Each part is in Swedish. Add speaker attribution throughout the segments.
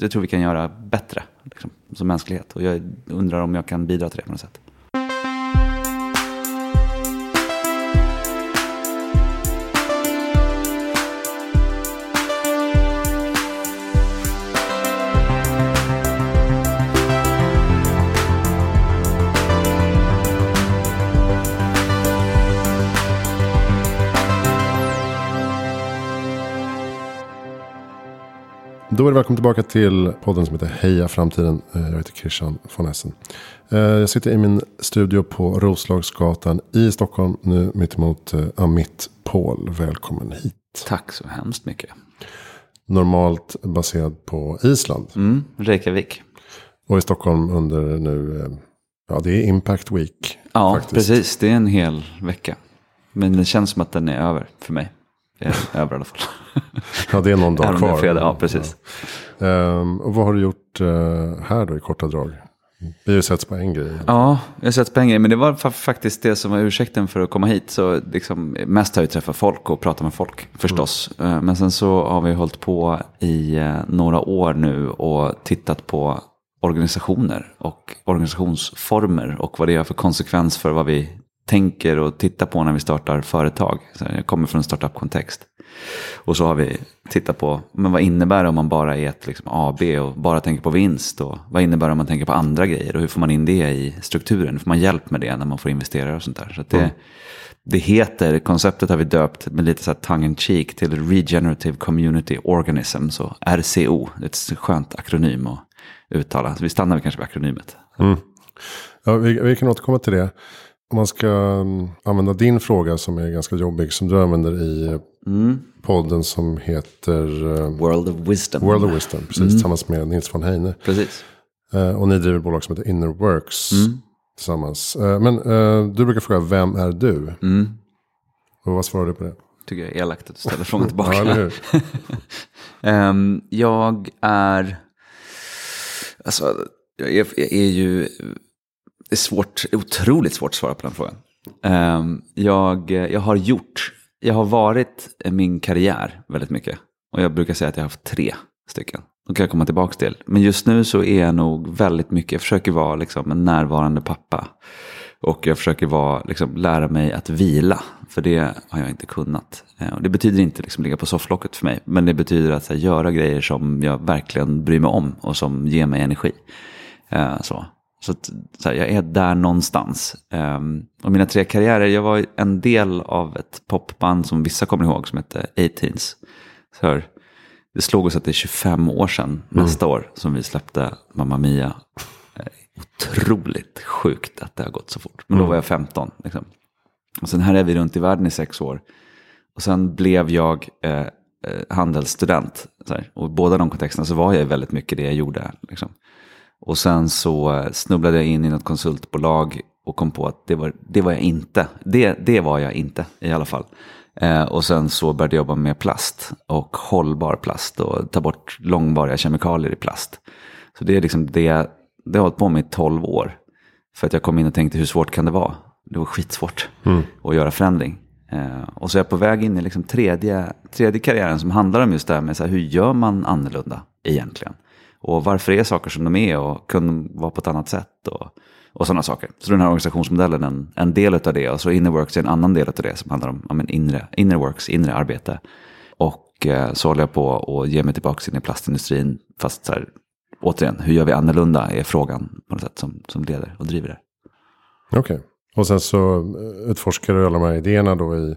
Speaker 1: Jag tror vi kan göra bättre liksom, som mänsklighet. Och jag undrar om jag kan bidra till det på något sätt.
Speaker 2: Det välkommen tillbaka till podden som heter Heja Framtiden. Eh, Jag heter Christian von Essen. Eh, Jag sitter i min studio på Roslagsgatan i Stockholm. Nu mittemot eh, Amit Paul. Välkommen hit.
Speaker 1: Tack så hemskt mycket.
Speaker 2: Normalt baserad på Island.
Speaker 1: Mm, Reykjavik.
Speaker 2: Och i Stockholm under nu, ja det är Impact Week.
Speaker 1: Ja,
Speaker 2: faktiskt.
Speaker 1: precis. Det är en hel vecka. Men det känns som att den är över för mig. Över i alla fall.
Speaker 2: Ja det är någon dag kvar.
Speaker 1: fredag, ja, precis.
Speaker 2: Ja. Ehm, och vad har du gjort eh, här då i korta drag? Vi har ju setts på en grej.
Speaker 1: Ja, jag har sett pengar. Men det var fa- faktiskt det som var ursäkten för att komma hit. Så liksom, mest har jag träffat folk och pratat med folk förstås. Eh, Men sen så har vi hållit på i eh, några år nu och tittat på organisationer och organisationsformer och vad det har för konsekvens för vad vi tänker och tittar på när vi startar företag. Så jag kommer från en startup-kontext. Och så har vi tittat på, men vad innebär det om man bara är ett liksom AB och bara tänker på vinst? Och vad innebär det om man tänker på andra grejer? Och hur får man in det i strukturen? Får man hjälp med det när man får investerare och sånt där? Så att det, det heter, konceptet har vi döpt med lite så här tongue in cheek till Regenerative Community Organism, så RCO. Det är ett skönt akronym att uttala. Så vi stannar kanske vid akronymet.
Speaker 2: Ja, vi, vi kan återkomma till det. Om man ska mm, använda din fråga som är ganska jobbig. Som du använder i
Speaker 1: Mm.
Speaker 2: podden som heter eh,
Speaker 1: World of Wisdom.
Speaker 2: World of Wisdom. Precis, tillsammans med Nils von Heine.
Speaker 1: Precis.
Speaker 2: Eh, och ni driver ett bolag som heter Inner Works.
Speaker 1: Mm.
Speaker 2: Tillsammans. Eh, men du brukar fråga, vem är du?
Speaker 1: Mm.
Speaker 2: Och vad svarar du på det?
Speaker 1: Tycker jag är elakt att du ställer frågan tillbaka.
Speaker 2: Ja?
Speaker 1: Ehm, jag är... Alltså, jag är, jag är ju... Det är svårt, otroligt svårt att svara på den frågan. Ehm, jag, jag har gjort... Jag har varit min karriär väldigt mycket. Och jag brukar säga att jag har haft tre stycken. De kan jag komma tillbaka till. Men just nu så är jag nog väldigt mycket... Jag försöker vara liksom en närvarande pappa. Och jag försöker vara, liksom, lära mig att vila. För det har jag inte kunnat. Ehm, och det betyder inte liksom ligga på sofflocket för mig. Men det betyder att här, göra grejer som jag verkligen bryr mig om. Och som ger mig energi. Ehm, så så, att, så här, jag är där någonstans. Ehm, och mina tre karriärer, jag var en del av ett popband som vissa kommer ihåg som hette 18s. Så här, det slog oss att det är 25 år sedan nästa år som vi släppte Mamma Mia. Otroligt sjukt att det har gått så fort. Men då var jag 15. Liksom. Och sen här är vi runt i världen i sex år. Och sen blev jag eh, eh, handelsstudent. Och i båda de kontexterna så var jag väldigt mycket det jag gjorde. Liksom. Och sen så eh, snubblade jag in i något konsultbolag och kom på att det var, det var jag inte. Det, det var jag inte i alla fall. Eh, och sen så började jag jobba med plast och hållbar plast och ta bort långvariga kemikalier i plast. Så det är liksom det, det har hållit på med i 12 år. För att jag kom in och tänkte hur svårt kan det vara? Det var skitsvårt att göra förändring. Eh, och så är jag på väg in i liksom tredje, tredje karriären som handlar om just det här med så här, hur gör man annorlunda egentligen? Och varför är saker som de är och kunde vara på ett annat sätt och, och sådana saker. Så den här organisationsmodellen är en, en del av det och så Innerworks är en annan del av det som handlar om ja, men inre, Innerworks, inre arbete. Och eh, så håller jag på att ge mig tillbaka in i plastindustrin. Fast så här, återigen, hur gör vi annorlunda är frågan på något sätt som, som leder och driver det.
Speaker 2: Okej. Och sen så utforskar du alla de här idéerna då i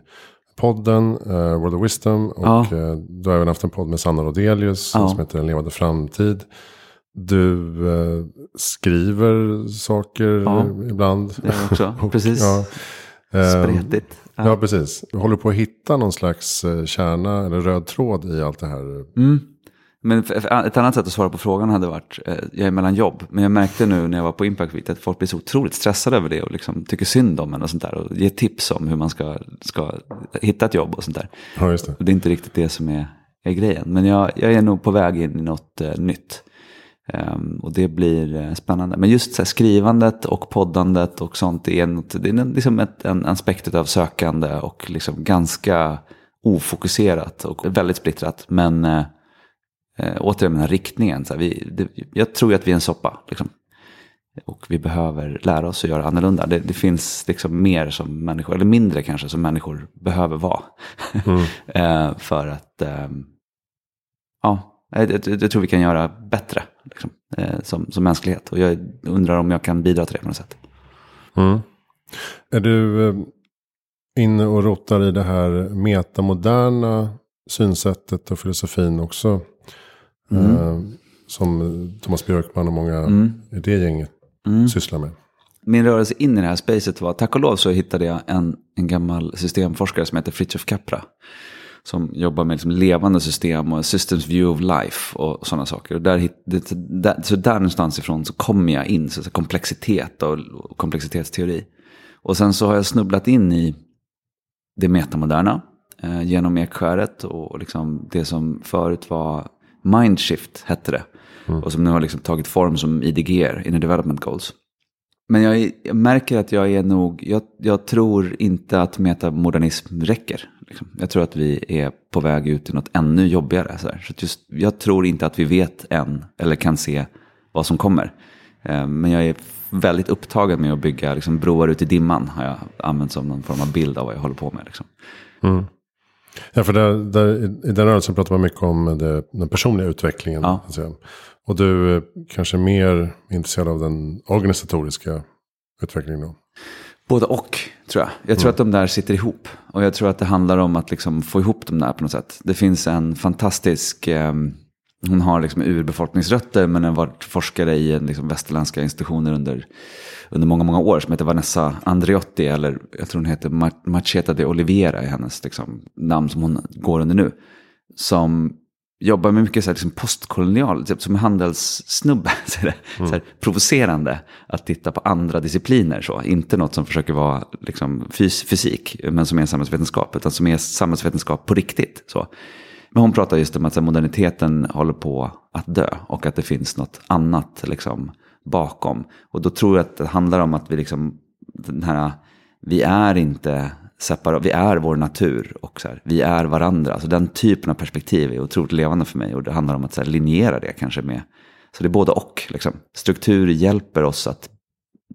Speaker 2: podden eh, World of Wisdom. Och
Speaker 1: Ja.
Speaker 2: eh, du har även haft en podd med Sanna Rodelius
Speaker 1: Ja.
Speaker 2: som heter En levande framtid. Du eh, skriver saker
Speaker 1: Ja.
Speaker 2: ibland.
Speaker 1: Det också,
Speaker 2: Och,
Speaker 1: precis.
Speaker 2: Ja, Eh,
Speaker 1: Spretigt.
Speaker 2: ja, precis. Du håller på att hitta någon slags kärna eller röd tråd i allt det här.
Speaker 1: Mm. Men ett annat sätt att svara på frågan hade varit, eh, jag är mellan jobb. Men jag märkte nu när jag var på Impact Week att folk blir så otroligt stressade över det och liksom tycker synd om en och sånt där. Och ger tips om hur man ska, ska hitta ett jobb och sånt där.
Speaker 2: Ja, just det.
Speaker 1: Och det är inte riktigt det som är, är grejen. Men jag, jag är nog på väg in i något eh, nytt. Ehm, och det blir eh, spännande. Men just här, skrivandet och poddandet och sånt är, något, det är en- liksom ett, en aspekt av sökande och liksom ganska ofokuserat och väldigt splittrat. Men eh, återigen den här riktningen. Så här, vi, det, jag tror ju att vi är en soppa. Liksom. Och vi behöver lära oss att göra annorlunda. Det, det finns liksom mer som människor, eller mindre kanske, som människor behöver vara. eh, för att, eh, ja, jag tror vi kan göra bättre liksom, eh, som, som mänsklighet. Och jag undrar om jag kan bidra till det på något sätt.
Speaker 2: Mm. Är du eh, inne och rotar i det här metamoderna synsättet och filosofin också?
Speaker 1: Mm.
Speaker 2: Eh, som Thomas Björkman och många
Speaker 1: Mm.
Speaker 2: i det gänget
Speaker 1: Mm.
Speaker 2: sysslar med.
Speaker 1: Min rörelse in i det här spacet var, tack och lov så hittade jag en, en gammal systemforskare som heter Fritjof Capra. Som jobbar med liksom levande system och systems view of life och sådana saker. Och där, det, där, så där någonstans ifrån så kommer jag in, så, så komplexitet och, och komplexitetsteori. Och sen så har jag snubblat in i det metamoderna eh, genom Ekskäret och, och liksom det som förut var Mindshift hette det. Och som nu har liksom tagit form som IDGR, Inner Development Goals. Men jag, är- jag märker att jag är nog, jag, jag tror inte att metamodernism räcker. Liksom. Jag tror att vi är på väg ut i något ännu jobbigare. Så, så just, jag tror inte att vi vet än, eller kan se vad som kommer. Eh, Men jag är väldigt upptagen med att bygga liksom, broar ut i dimman. Har jag använt som någon form av bild av vad jag håller på med. Liksom.
Speaker 2: Ja, för där, där, i- den rörelsen pratar man mycket om det, den personliga utvecklingen.
Speaker 1: Ja.
Speaker 2: så att säga. Och du är kanske mer intresserad av den organisatoriska utvecklingen då?
Speaker 1: Både och, tror jag. Jag tror att de där sitter ihop. Och jag tror att det handlar om att liksom få ihop dem där på något sätt. Det finns en fantastisk, eh, hon har liksom urbefolkningsrötter men har varit forskare i liksom västerländska institutioner under, under många, många år. Som heter Vanessa Andreotti, eller jag tror hon heter Ma- Macheta de Oliveira i hennes liksom, namn som hon går under nu. Som jobbar med mycket så här, liksom postkolonial, typ som handelssnubbe. Så är det, så här, provocerande att titta på andra discipliner. Så. Inte något som försöker vara liksom, fys fysik, men som är samhällsvetenskap. Utan som är samhällsvetenskap på riktigt. Så. Men hon pratar just om att moderniteten håller på att dö. Och att det finns något annat liksom, bakom. Och då tror jag att det handlar om att vi liksom, den här, vi är inte separat, vi är vår natur och så här, vi är varandra. Alltså den typen av perspektiv är otroligt levande för mig och det handlar om att så här, linjera det kanske med, så det är både och. Liksom. Struktur hjälper oss att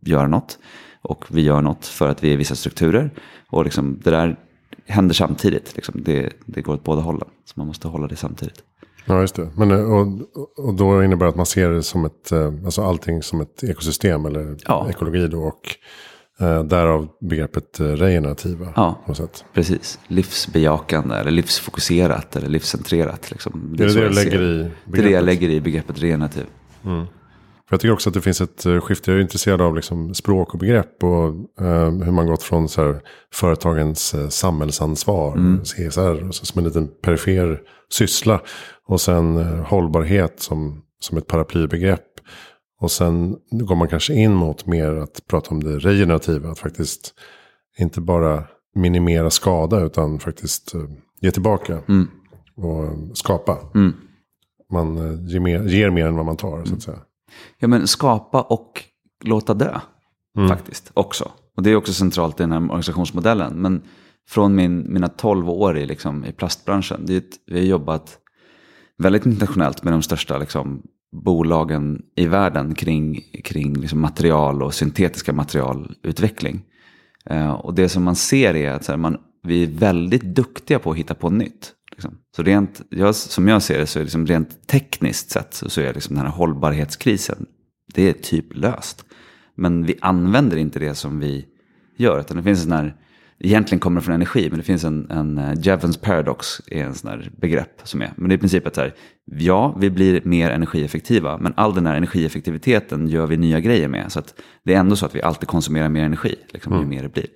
Speaker 1: göra något och vi gör något för att vi är vissa strukturer. Och liksom, det där händer samtidigt, liksom. det, det går åt båda hållen. Så man måste hålla det samtidigt.
Speaker 2: Ja, just det. Men, eh, och, och då innebär det att man ser det som ett, eh, alltså allting som ett ekosystem eller
Speaker 1: Ja.
Speaker 2: ekologi då. Och eh, därav begreppet eh, regenerativa.
Speaker 1: Ja. Precis, livsbejakande eller livsfokuserat eller livscentrerat. Liksom.
Speaker 2: Är det
Speaker 1: så
Speaker 2: det du
Speaker 1: jag
Speaker 2: lägger i
Speaker 1: Det är det jag
Speaker 2: begreppet?
Speaker 1: lägger i begreppet regenerativ.
Speaker 2: För jag tycker också att det finns ett eh, skifte. Jag är intresserad av liksom språk och begrepp. Och eh, hur man gått från så här, företagens eh, samhällsansvar, CSR, och så som en liten perifer syssla. Och sen eh, hållbarhet som, som ett paraplybegrepp. Och sen går man kanske in mot mer att prata om det regenerativa. Att faktiskt inte bara minimera skada utan faktiskt eh, ge tillbaka. Och eh, skapa. Man eh, ger mer, ger mer än vad man tar så att säga.
Speaker 1: Ja, men skapa och låta dö. Faktiskt också. Och det är också centralt i den här organisationsmodellen. Men från min, mina 12 år i, liksom, i plastbranschen. Ett, vi har jobbat väldigt internationellt med de största liksom, bolagen i världen kring, kring liksom, material och syntetiska materialutveckling. Eh, och det som man ser är att här, man, vi är väldigt duktiga på att hitta på nytt. Liksom. Så rent, jag, som jag ser det så är liksom rent tekniskt sett så, är liksom den här hållbarhetskrisen, det är typ löst. Men vi använder inte det som vi gör. Utan det finns en sån här, egentligen kommer det från energi, men det finns en, en uh, Jevons paradox, är en sån här begrepp som är. Men det är i princip att så här, ja, vi blir mer energieffektiva, men all den här energieffektiviteten gör vi nya grejer med. Så att det är ändå så att vi alltid konsumerar mer energi, liksom, ju mer det blir.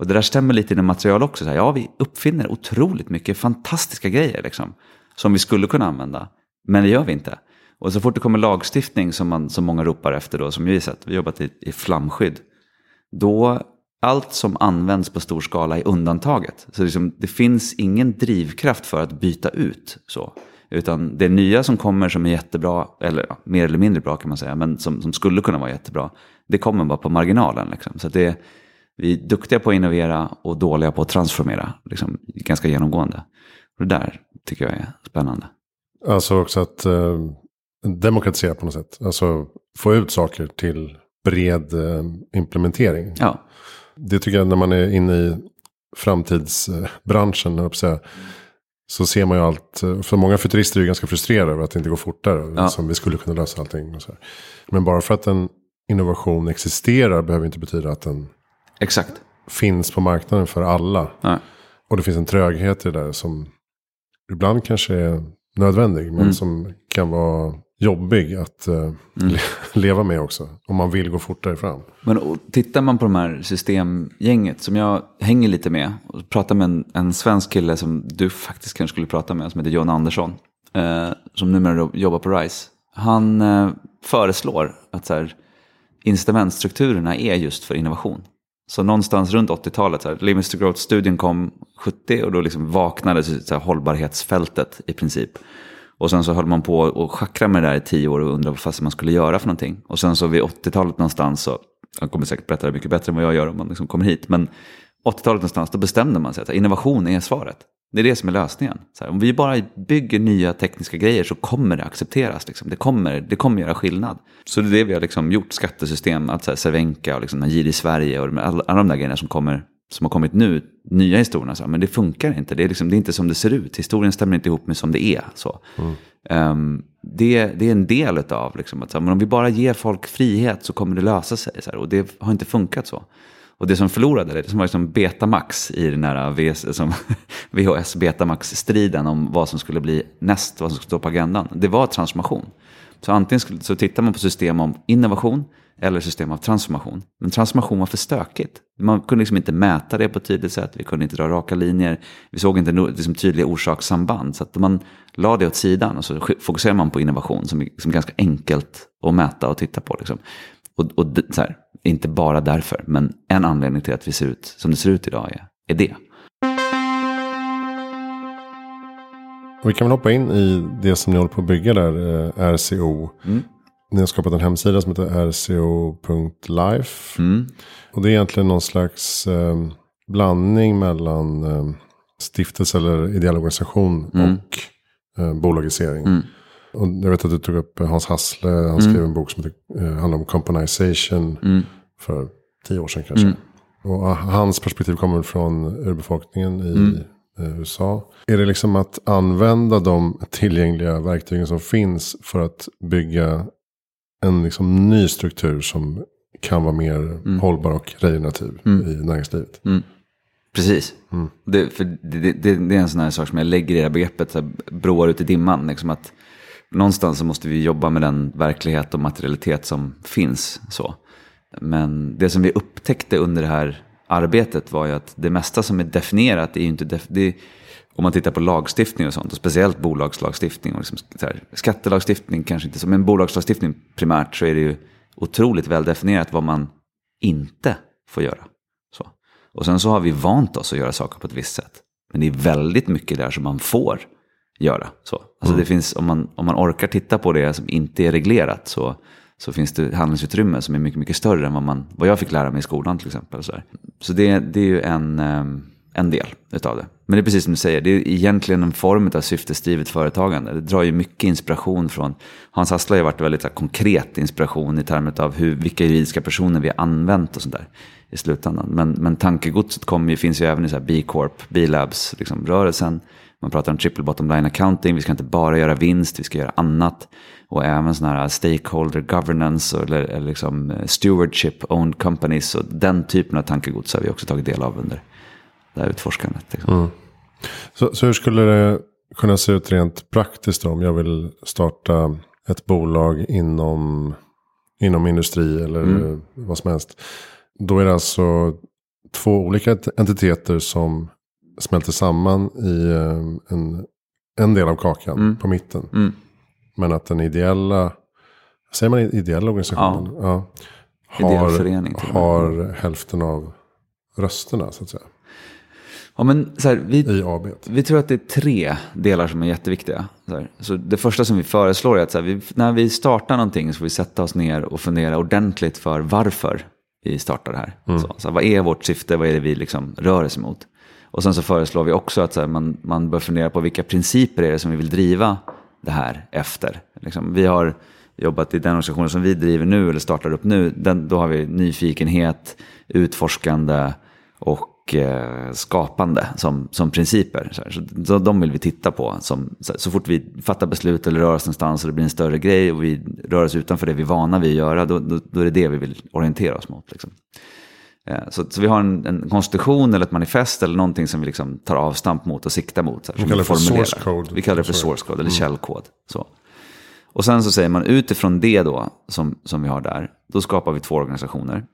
Speaker 1: Och det där stämmer lite inom material också. Så här, ja, vi uppfinner otroligt mycket fantastiska grejer liksom, som vi skulle kunna använda, men det gör vi inte. Och så fort det kommer lagstiftning som, man, som många ropar efter, då, som vi sett, vi har jobbat i, i flamskydd, då allt som används på stor skala är undantaget. Så liksom, det finns ingen drivkraft för att byta ut så. Utan det nya som kommer som är jättebra, eller ja, mer eller mindre bra kan man säga, men som, som skulle kunna vara jättebra, det kommer bara på marginalen. Liksom. Så det, vi är duktiga på att innovera och dåliga på att transformera, liksom, ganska genomgående. Och det där tycker jag är spännande.
Speaker 2: Alltså också att eh, demokratisera på något sätt. Alltså få ut saker till bred eh, implementering.
Speaker 1: Ja,
Speaker 2: Det tycker jag när man är inne i framtidsbranschen. att säga, Så ser man ju allt. eh, För många futurister är ju ganska frustrerade över att det inte går fortare.
Speaker 1: Ja.
Speaker 2: Som vi skulle kunna lösa allting. Och så här. Men bara för att en innovation existerar behöver inte betyda att den
Speaker 1: exakt.
Speaker 2: finns på marknaden för alla.
Speaker 1: Ja.
Speaker 2: Och det finns en tröghet i det där som ibland kanske är nödvändig. Men
Speaker 1: Mm.
Speaker 2: som kan vara jobbig att eh, le- leva med också. Om man vill gå fortare fram.
Speaker 1: Men och, tittar man på de här systemgänget som jag hänger lite med och pratar med en, en svensk kille som du faktiskt kanske skulle prata med som heter John Andersson. Eh, som numera jobbar på RISE. Han eh, föreslår att så här, incitamentstrukturerna är just för innovation. Så någonstans runt 80-talet, Limits to Growth-studien kom 70 och då liksom vaknade så här, hållbarhetsfältet i princip. Och sen så höll man på och schackra med det där i tio år och undrade vad fast man skulle göra för någonting. Och sen så vid 80-talet någonstans, så, han kommer säkert berätta det mycket bättre än vad jag gör om man liksom kommer hit, men 80-talet någonstans, då bestämde man sig att innovation är svaret. Det är det som är lösningen. Här, om vi bara bygger nya tekniska grejer så kommer det accepteras. Liksom. Det, kommer, det kommer göra skillnad. Så det är det vi har liksom gjort, skattesystem, att så här, Cervenka och liksom, Agir i Sverige och alla, alla de där grejerna som, kommer, som har kommit nu, nya historierna. Så här, men det funkar inte, det är, liksom, det är inte som det ser ut. Historien stämmer inte ihop med som det är. Så. Ehm, det, det är en del av, liksom, att så här, men om vi bara ger folk frihet så kommer det lösa sig. Så och det har inte funkat så. Och det som förlorade, det som var liksom Betamax i den här VHS Betamax-striden om vad som skulle bli näst, vad som skulle stå på agendan, det var transformation. Så antingen skulle, så tittar man på system om innovation eller system av transformation. Men transformation var för stökigt. Man kunde liksom inte mäta det på ett tydligt sätt, vi kunde inte dra raka linjer, vi såg inte liksom tydliga orsakssamband. Så att man la det åt sidan och så fokuserade fokuserar man på innovation som är liksom ganska enkelt att mäta och titta på. Liksom. Och, och så här, inte bara därför, men en anledning till att vi ser ut som det ser ut idag är, är det.
Speaker 2: Och vi kan väl hoppa in i det som ni håller på att bygga där, eh, RCO.
Speaker 1: Mm.
Speaker 2: Ni har skapat en hemsida som heter rco.life.
Speaker 1: Mm.
Speaker 2: Och det är egentligen någon slags eh, blandning mellan eh, stiftelse eller ideell organisation
Speaker 1: Mm.
Speaker 2: och eh, bolagisering.
Speaker 1: Mm.
Speaker 2: Och jag vet att du tog upp Hans Hassle, han skrev en bok som eh, handlar om componization
Speaker 1: Mm.
Speaker 2: för tio år sedan kanske.
Speaker 1: Mm.
Speaker 2: Och ah, hans perspektiv kommer från urbefolkningen i
Speaker 1: Mm.
Speaker 2: eh, USA. Är det liksom att använda de tillgängliga verktygen som finns för att bygga en liksom ny struktur som kan vara mer
Speaker 1: Mm.
Speaker 2: hållbar och regenerativ i näringslivet?
Speaker 1: Precis.
Speaker 2: Mm.
Speaker 1: Det, för det, det, det är en sån här sak som jag lägger i det här begreppet, så här, broar ut i dimman. Liksom att någonstans så måste vi jobba med den verklighet och materialitet som finns. Så. Men det som vi upptäckte under det här arbetet var ju att det mesta som är definierat är ju inte... Def, det, om man tittar på lagstiftning och sånt, och speciellt bolagslagstiftning och liksom så här, skattelagstiftning kanske inte så, men bolagslagstiftning primärt så är det ju otroligt väl definierat vad man inte får göra. Så. Och sen så har vi vant oss att göra saker på ett visst sätt. Men det är väldigt mycket där som man får göra. Så. Alltså det finns, om, man, om man orkar titta på det som inte är reglerat så, så finns det handlingsutrymme som är mycket, mycket större än vad, man, vad jag fick lära mig i skolan till exempel. Så, så det, det är ju en, ehm, en del utav det. Men det är precis som du säger, det är egentligen en form av syftesdrivet företagande. Det drar ju mycket inspiration från, Hans Hassla har ju varit väldigt här, konkret inspiration i termer av hur, vilka juridiska personer vi har använt och sånt där i slutändan. Men, men tankegodset kommer ju, finns ju även i så här B-Corp, B-Labs, liksom. Man pratar om triple bottom line accounting, vi ska inte bara göra vinst, vi ska göra annat. Och även sådana här stakeholder governance eller, eller liksom eh, stewardship owned companies. Och den typen av tankegods har vi också tagit del av under det här utforskandet. Liksom.
Speaker 2: Så, så hur skulle det kunna se ut rent praktiskt om jag vill starta ett bolag inom, inom industri eller
Speaker 1: Mm.
Speaker 2: vad som helst. Då är det alltså två olika ent- entiteter som smälter samman i eh, en, en del av kakan
Speaker 1: Mm.
Speaker 2: på mitten.
Speaker 1: Mm.
Speaker 2: Men att den ideella, säger man ideella organisationen? Ja.
Speaker 1: Ideell
Speaker 2: har,
Speaker 1: förening
Speaker 2: har hälften av rösterna så att säga.
Speaker 1: Ja, men så här, vi,
Speaker 2: I AB.
Speaker 1: Vi tror att det är tre delar som är jätteviktiga. Så, här. så det första som vi föreslår är att så här, vi, när vi startar någonting så får vi sätta oss ner och fundera ordentligt för varför vi startar det här. Så, så här, vad är vårt syfte, vad är det vi liksom rör oss mot? Och sen så föreslår vi också att så här, man, man bör fundera på vilka principer är det som vi vill driva det här efter. Liksom, vi har jobbat i den organisationen som vi driver nu eller startar upp nu. Den, då har vi nyfikenhet, utforskande och eh, skapande som, som principer. Så, här. så, så de vill vi titta på. Som, så, så, fort vi fattar beslut eller rör oss någonstans och det blir en större grej och vi rör oss utanför det vi är vana vid att göra, då, då, då är det det vi vill orientera oss mot. Liksom. Eh, så, så, vi har en, en, konstitution eller ett manifest eller någonting som vi liksom tar avstamp mot och siktar mot. Så
Speaker 2: här, vi kallar det för source code.
Speaker 1: Vi kallar det för source code eller mm. källkod. Så. Och sen så säger man utifrån det då, som, som vi har där, då skapar vi två organisationer.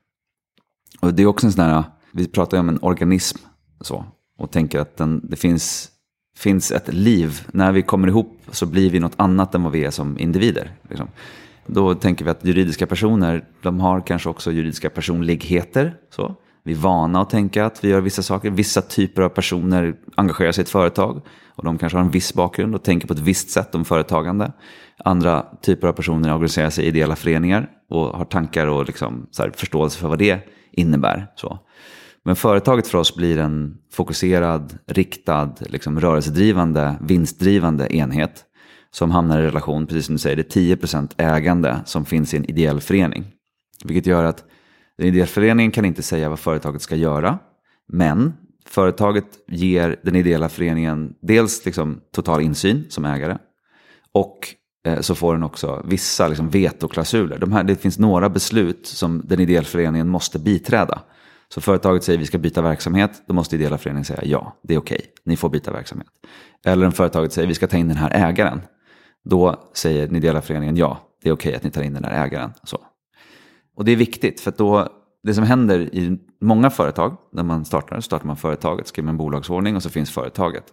Speaker 1: Och det är också en sån här, vi pratar ju om en organism så, och tänker att den, det finns, finns ett liv. När vi kommer ihop så blir vi något annat än vad vi är som individer. Liksom. Då tänker vi att juridiska personer, de har kanske också juridiska personligheter. Så. Vi är vana att tänka att vi gör vissa saker. Vissa typer av personer engagerar sig i ett företag. Och de kanske har en viss bakgrund och tänker på ett visst sätt om företagande. Andra typer av personer organiserar sig i ideella föreningar och har tankar och liksom, här, förståelse för vad det innebär. Så. Men företaget för oss blir en fokuserad, riktad, liksom, rörelsedrivande, vinstdrivande enhet som hamnar i relation, precis som du säger, det är 10% ägande som finns i en ideell förening. Vilket gör att den ideella föreningen kan inte säga vad företaget ska göra, men företaget ger den ideella föreningen dels liksom total insyn som ägare och eh, så får den också vissa liksom vetoklausuler. De här, det finns några beslut som den ideella föreningen måste biträda. Så företaget säger vi ska byta verksamhet, då måste ideella föreningen säga ja, det är okej, okay, ni får byta verksamhet. Eller om företaget säger vi ska ta in den här ägaren, då säger den ideella föreningen ja, det är okej okay att ni tar in den här ägaren. Så. Och det är viktigt, för då, det som händer i många företag, när man startar, startar man företaget, skriver en bolagsordning och så finns företaget.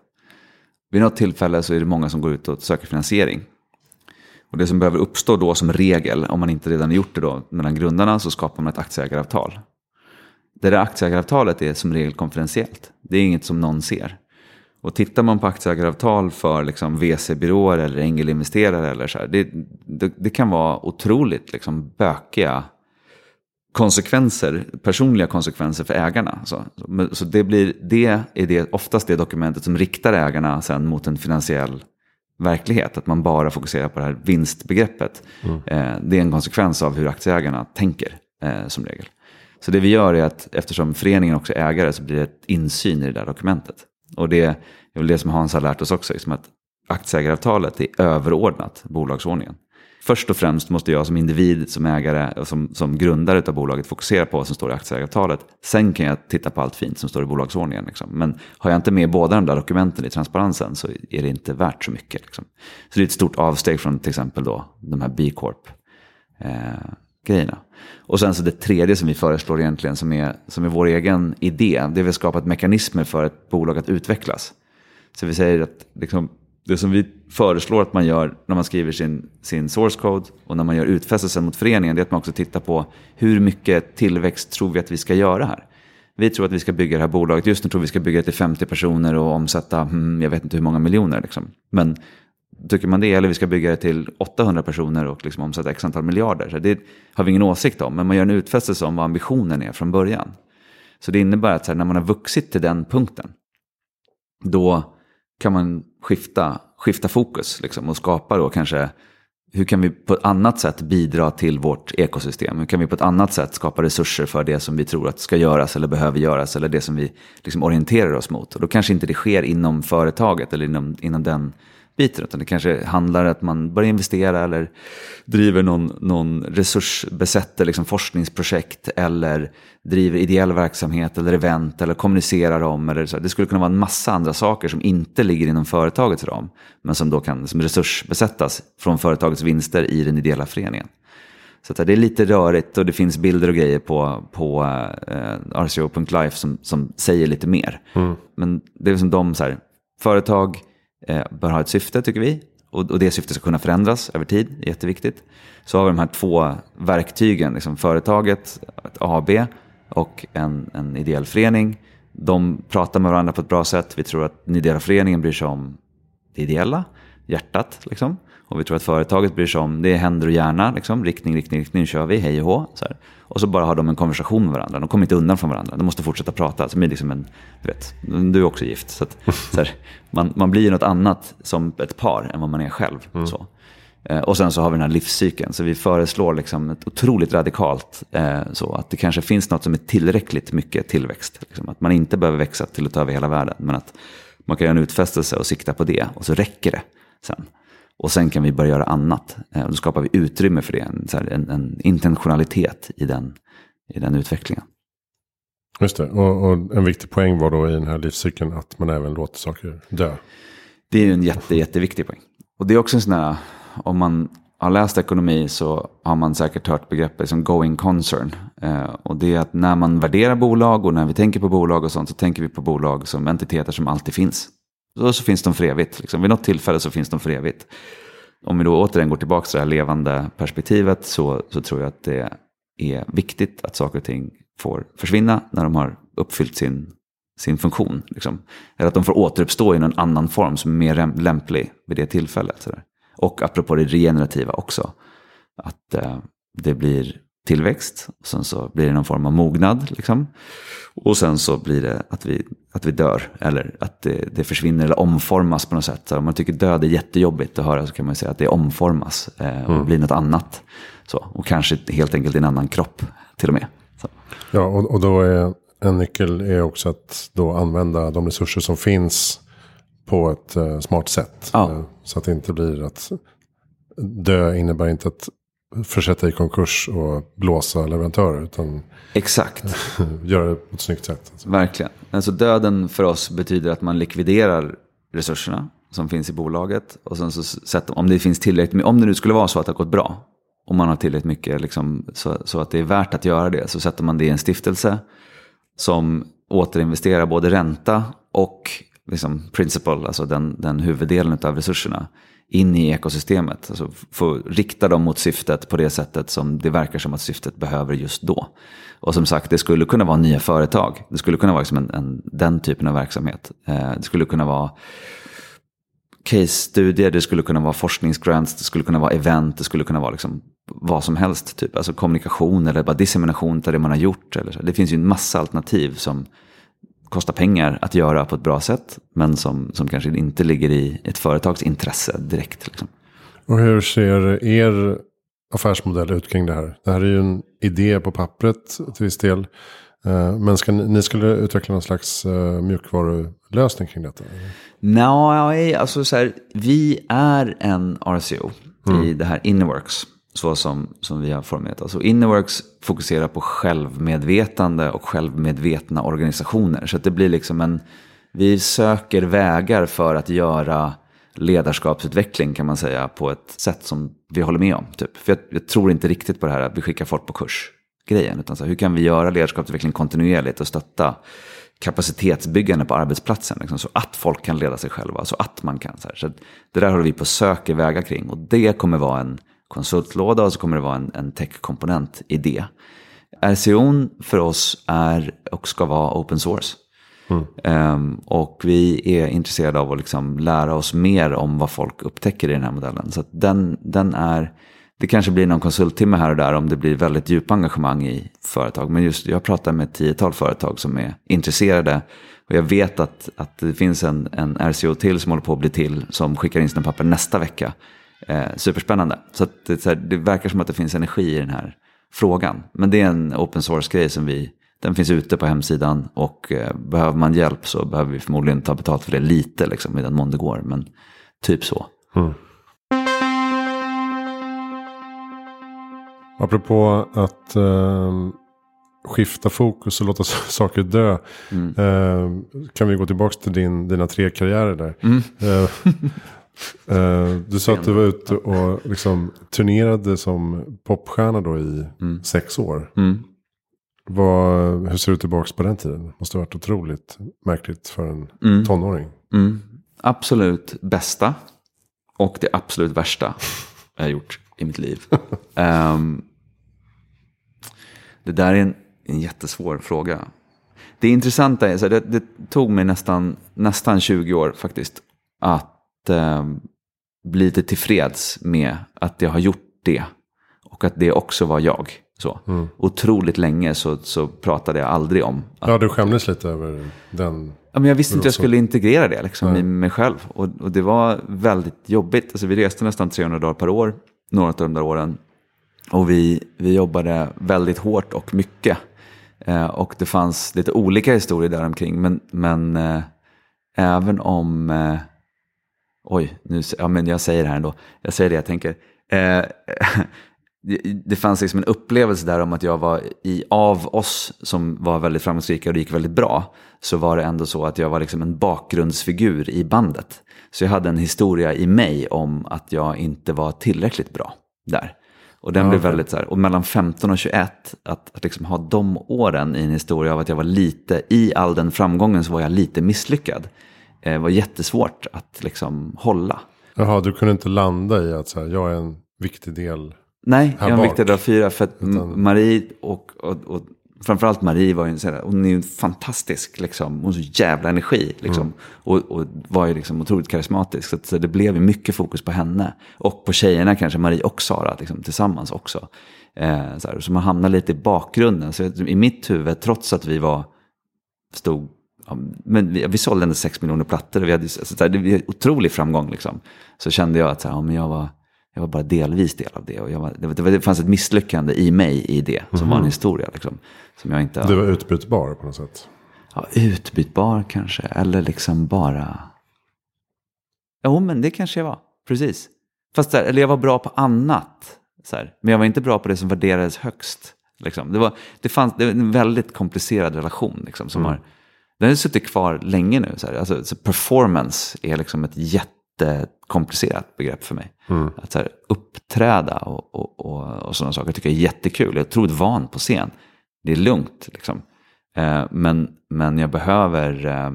Speaker 1: Vid något tillfälle så är det många som går ut och söker finansiering. Och det som behöver uppstå då som regel, om man inte redan har gjort det då, mellan grundarna så skapar man ett aktieägaravtal. Det där aktieägaravtalet är som regel konfidentiellt. Det är inget som någon ser. Och tittar man på aktieägaravtal för liksom VC-byråer eller ängelinvesterare eller så här, det, det, det, kan vara otroligt liksom bökiga konsekvenser, personliga konsekvenser för ägarna. Så, så det, blir, det är det, oftast det dokumentet som riktar ägarna sen mot en finansiell verklighet. Att man bara fokuserar på det här vinstbegreppet. Mm. Eh, det är en konsekvens av hur aktieägarna tänker eh, som regel. Så det vi gör är att eftersom föreningen också är ägare så blir det ett insyn i det där dokumentet. Och det är väl det som Hans har lärt oss också, liksom att aktieägaravtalet är överordnat bolagsordningen. Först och främst måste jag som individ, som ägare och som, som grundare av bolaget fokusera på vad som står i aktieägaravtalet. Sen kan jag titta på allt fint som står i bolagsordningen. Liksom. Men har jag inte med båda de där dokumenten i transparensen så är det inte värt så mycket. Liksom. Så det är ett stort avsteg från till exempel då, de här B Corp. Eh, grejerna. Och sen så det tredje som vi föreslår egentligen som är, som är vår egen idé. Det är att skapa mekanismer för ett bolag att utvecklas. Så vi säger att liksom, det som vi föreslår att man gör när man skriver sin, sin source code och när man gör utfästelsen mot föreningen, det är att man också tittar på hur mycket tillväxt tror vi att vi ska göra här. Vi tror att vi ska bygga det här bolaget, just nu tror vi ska bygga det till 50 personer och omsätta, hmm, jag vet inte hur många miljoner. Liksom. Men tycker man det, eller vi ska bygga det till 800 personer och liksom omsätta x antal miljarder. Så det har vi ingen åsikt om, men man gör en utfästelse om vad ambitionen är från början. Så det innebär att här, när man har vuxit till den punkten, då kan man skifta, skifta fokus liksom, och skapa då kanske hur kan vi på ett annat sätt bidra till vårt ekosystem? Hur kan vi på ett annat sätt skapa resurser för det som vi tror att ska göras eller behöver göras eller det som vi liksom orienterar oss mot? Och då kanske inte det sker inom företaget eller inom, inom den biten. Utan det kanske handlar om att man börjar investera eller driver någon, någon resursbesätter liksom forskningsprojekt eller driver ideell verksamhet eller event eller kommunicerar om. Eller så. Det skulle kunna vara en massa andra saker som inte ligger inom företagets ram. Men som då kan liksom resursbesättas från företagets vinster i den ideella föreningen. Så det är lite rörigt och det finns bilder och grejer på, på eh, rco.life som, som säger lite mer. Mm. Men det är som de så här, företag, Eh, bör ha ett syfte tycker vi. Och, och det syftet ska kunna förändras över tid, det är jätteviktigt. Så har vi de här två verktygen, liksom företaget, ett AB och en, en ideell förening. De pratar med varandra på ett bra sätt. Vi tror att den ideella föreningen bryr sig om det ideella, hjärtat. Liksom. Och vi tror att företaget bryr sig om, det är händer och hjärna, liksom, riktning, riktning, riktning, nu kör vi, hej och hå. Så här. Och så bara har de en konversation med varandra, de kommer inte undan från varandra, de måste fortsätta prata. Så blir liksom en, du vet, du är också gift. Så, att, så här, man, man blir något annat som ett par än vad man är själv. Mm. Så. Eh, och sen så har vi den här livscykeln. Så vi föreslår liksom ett otroligt radikalt eh, så att det kanske finns något som är tillräckligt mycket tillväxt. Liksom. Att man inte behöver växa till att ta över hela världen. Men att man kan göra en utfästelse och sikta på det. Och så räcker det sen. Och sen kan vi börja göra annat. Eh, och då skapar vi utrymme för det. En, en, en intentionalitet i den, i den utvecklingen.
Speaker 2: Just det, och, och, en viktig poäng var då i den här livscykeln att man även låter saker dö.
Speaker 1: Det är en jätte, jätteviktig poäng. Och det är också en sån här, om man har läst ekonomi så har man säkert hört begreppet som going concern. Eh, och det är att när man värderar bolag och när vi tänker på bolag och sånt så tänker vi på bolag som entiteter som alltid finns. Och så finns de för evigt. Liksom. Vid något tillfälle så finns de för evigt. Om vi då återigen går tillbaka till det här levande perspektivet så, så tror jag att det är viktigt att saker och ting får försvinna när de har uppfyllt sin, sin funktion. Liksom. Eller att de får återuppstå i någon annan form som är mer lämplig vid det tillfället. Och apropå det regenerativa också. Att eh, det blir tillväxt, och sen så blir det någon form av mognad. Liksom. Och sen så blir det att vi, att vi dör, eller att det, det försvinner eller omformas på något sätt. Så om man tycker död är jättejobbigt att höra så kan man säga att det omformas eh, och mm. blir något annat. Så, och kanske helt enkelt en annan kropp till och med. Så.
Speaker 2: Ja, och, och då är en nyckel är också att då använda de resurser som finns på ett uh, smart sätt. Ja. Uh, så att det inte blir att dö innebär inte att försätta i konkurs och blåsa leverantörer. Utan
Speaker 1: Exakt.
Speaker 2: göra det på ett snyggt sätt.
Speaker 1: Alltså. Verkligen. Alltså döden för oss betyder att man likviderar resurserna som finns i bolaget. Och sen så sätter, om det finns tillräckligt om det nu skulle vara så att det har gått bra. Om man har tillräckligt mycket liksom, så, så att det är värt att göra det. Så sätter man det i en stiftelse som återinvesterar både ränta och liksom, principal, alltså den, den huvuddelen av resurserna in i ekosystemet. Alltså få rikta dem mot syftet på det sättet som det verkar som att syftet behöver just då. Och som sagt, det skulle kunna vara nya företag. Det skulle kunna vara liksom en, en, den typen av verksamhet. Eh, det skulle kunna vara case-studier, det skulle kunna vara forskningsgrants, det skulle kunna vara event, det skulle kunna vara liksom vad som helst. Typ. Alltså kommunikation eller bara dissemination av det man har gjort. Eller så. Det finns ju en massa alternativ som kostar pengar att göra på ett bra sätt. Men som, som kanske inte ligger i ett företags intresse direkt. Liksom.
Speaker 2: Och hur ser er affärsmodell ut kring det här? Det här är ju en idé på pappret till viss del. Eh, men ska ni, ni skulle utveckla någon slags uh, mjukvarulösning kring detta?
Speaker 1: Nej, no, alltså så här, vi är en RCO mm. i det här Innerworks så som, som vi har formulerat. Alltså Innerworks fokuserar på självmedvetande och självmedvetna organisationer. Så att det blir liksom en, vi söker vägar för att göra ledarskapsutveckling kan man säga på ett sätt som vi håller med om. Typ. För jag, jag tror inte riktigt på det här att vi skickar folk på kurs grejen. Utan så här, hur kan vi göra ledarskapsutveckling kontinuerligt och stötta kapacitetsbyggande på arbetsplatsen. Liksom, så att folk kan leda sig själva, så att man kan. Så, här. så det där håller vi på att söka vägar kring. Och det kommer vara en konsultlåda och så kommer det vara en, en tech-komponent i det. RCO för oss är och ska vara open source. Mm. Um, och vi är intresserade av att liksom lära oss mer om vad folk upptäcker i den här modellen. Så den, den är, det kanske blir någon konsulttimme här och där om det blir väldigt djupa engagemang i företag. Men just jag pratar med ett tiotal företag som är intresserade. Och jag vet att, att det finns en, en RCO till som håller på att bli till som skickar in sina papper nästa vecka. Eh, superspännande. Så, det, så här, det verkar som att det finns energi i den här frågan. Men det är en open source-grej som vi, den finns ute på hemsidan. Och eh, behöver man hjälp så behöver vi förmodligen ta betalt för det lite, liksom, i den mån det går. Men typ så. Mm.
Speaker 2: Apropå att eh, skifta fokus och låta saker dö. Mm. Eh, kan vi gå tillbaka till din, dina tre karriärer där. Mm. Eh, Uh, du sa att du var ute och liksom turnerade som popstjärna då i mm. sex år. Mm. Vad, hur ser du tillbaka på den tiden? Det måste ha varit otroligt märkligt för en mm. tonåring.
Speaker 1: Mm. Absolut bästa och det absolut värsta jag har gjort i mitt liv. um, det där är en, en jättesvår fråga. Det intressanta är, så det, det tog mig nästan, nästan 20 år faktiskt att eh, bli lite tillfreds med att jag har gjort det. Och att det också var jag. Så.
Speaker 2: Mm.
Speaker 1: Otroligt länge så, så pratade jag aldrig om att
Speaker 2: Ja, du skämdes lite över den.
Speaker 1: Ja, men jag visste inte hur jag skulle integrera det liksom,
Speaker 2: Nej.
Speaker 1: i mig själv. Och, och det var väldigt jobbigt. Alltså, vi reste nästan 300 dagar per år, några av de där åren. Och vi, vi jobbade väldigt hårt och mycket. Eh, och det fanns lite olika historier där omkring. Men, men eh, även om... Eh, oj, nu, ja, men jag säger det här ändå. Jag säger det jag tänker. Eh, det, det fanns liksom en upplevelse där om att jag var i, av oss som var väldigt framgångsrika och det gick väldigt bra. Så var det ändå så att jag var liksom en bakgrundsfigur i bandet. Så jag hade en historia i mig om att jag inte var tillräckligt bra där. Och den
Speaker 2: Ja,
Speaker 1: blev väldigt så här, och mellan 15 och 21, att, att liksom ha de åren i en historia av att jag var lite, i all den framgången så var jag lite misslyckad. Eh, var jättesvårt att liksom hålla.
Speaker 2: Jaha, du kunde inte landa i att så här, jag är en viktig del.
Speaker 1: Nej, jag är en
Speaker 2: bak.
Speaker 1: viktig av fyra. För att
Speaker 2: Utan-
Speaker 1: Marie och, och, och framförallt Marie var ju en, sån hon är ju en fantastisk, liksom, hon har så jävla energi. Liksom, och, och var ju liksom otroligt karismatisk. Så, att, så det blev ju mycket fokus på henne. Och på tjejerna kanske, Marie och Sara, liksom, tillsammans också. Eh, så, här, så man hamnar lite i bakgrunden. Så i mitt huvud, trots att vi var, stod Ja, men vi, vi sålde ändå 6 miljoner plattor och vi hade så så här, det otrolig framgång. Liksom. Så kände jag att så här, ja, men jag, var, jag var bara delvis del av det. Och var, det, var, det fanns ett misslyckande i mig i det, som var en historia. Liksom, som jag inte...
Speaker 2: Du var utbytbar på något sätt.
Speaker 1: Ja, utbytbar kanske, eller liksom bara... Jo, men det kanske jag var, precis. Fast där, eller jag var bra på annat. Här. Men jag var inte bra på det som värderades högst. Liksom. Det, var, det, fanns, det var en väldigt komplicerad relation. Liksom, som har, den har suttit kvar länge nu. Så. Alltså, så performance är liksom ett jättekomplicerat begrepp för mig. Att så här, uppträda och, och, och, och sådana saker tycker jag är jättekul. Jag är otroligt van på scen. Det är lugnt. Liksom. Eh, men, men jag behöver... Eh,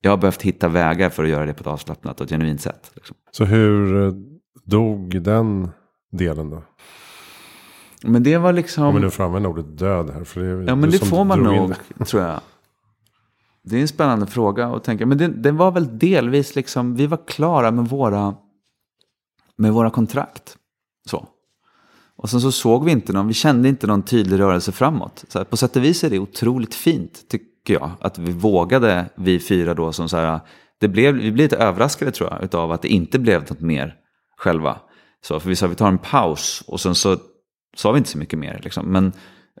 Speaker 1: jag har behövt hitta vägar för att göra det på ett avslappnat och genuint sätt. Liksom.
Speaker 2: Så hur eh, dog den delen då?
Speaker 1: Men det var liksom...
Speaker 2: Om vi nu får använda ordet död här. För det,
Speaker 1: Ja, men det får man nog, tror jag. Det är en spännande fråga att tänka. Men det, det var väl delvis liksom, vi var klara med våra, med våra kontrakt. Så. Och sen så såg vi inte någon, vi kände inte någon tydlig rörelse framåt. Så här, på sätt och vis är det otroligt fint, tycker jag. Att vi vågade, vi fyra då, som så här, det blev, vi blev lite överraskade tror jag, utav att det inte blev något mer själva. Så, för vi sa vi tar en paus och sen så sa vi inte så mycket mer. Liksom. Men,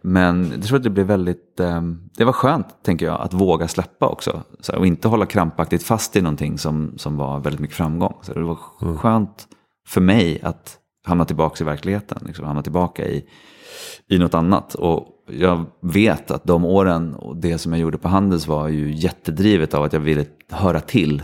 Speaker 1: men jag tror att det blev väldigt, eh, det var skönt tänker jag, att våga släppa också. Så här, och inte hålla krampaktigt fast i någonting som, som var väldigt mycket framgång. Så det var skönt för mig att hamna tillbaka i verkligheten, liksom, hamna tillbaka i, i något annat. Och jag vet att de åren och det som jag gjorde på Handels var ju jättedrivet av att jag ville höra till.